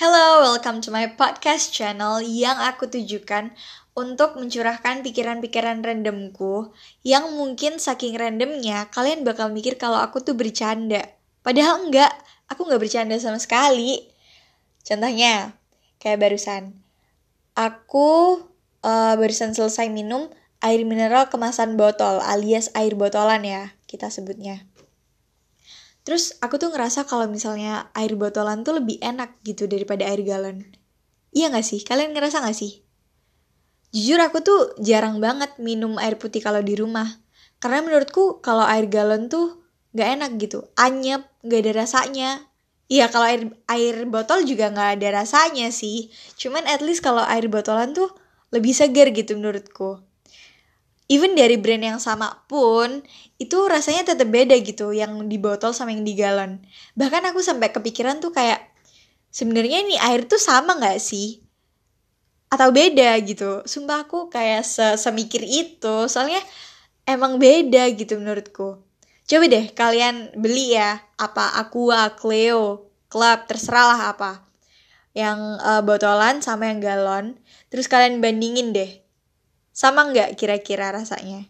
Hello, welcome to my podcast channel yang aku tujukan untuk mencurahkan pikiran-pikiran randomku yang mungkin saking randomnya kalian bakal mikir kalau aku tuh bercanda. Padahal enggak, aku nggak bercanda sama sekali. Contohnya, kayak barusan. Aku uh, barusan selesai minum air mineral kemasan botol alias air botolan ya, kita sebutnya. Terus aku tuh ngerasa kalau misalnya air botolan tuh lebih enak gitu daripada air galon. Iya gak sih? Kalian ngerasa gak sih? Jujur aku tuh jarang banget minum air putih kalau di rumah. Karena menurutku kalau air galon tuh gak enak gitu. Anyep, gak ada rasanya. Iya kalau air air botol juga gak ada rasanya sih. Cuman at least kalau air botolan tuh lebih segar gitu menurutku even dari brand yang sama pun itu rasanya tetap beda gitu yang di botol sama yang di galon. Bahkan aku sampai kepikiran tuh kayak sebenarnya ini air tuh sama nggak sih? Atau beda gitu? Sumpah aku kayak se semikir itu soalnya emang beda gitu menurutku. Coba deh kalian beli ya apa aqua cleo club terserah lah apa. Yang uh, botolan sama yang galon. Terus kalian bandingin deh sama nggak kira-kira rasanya?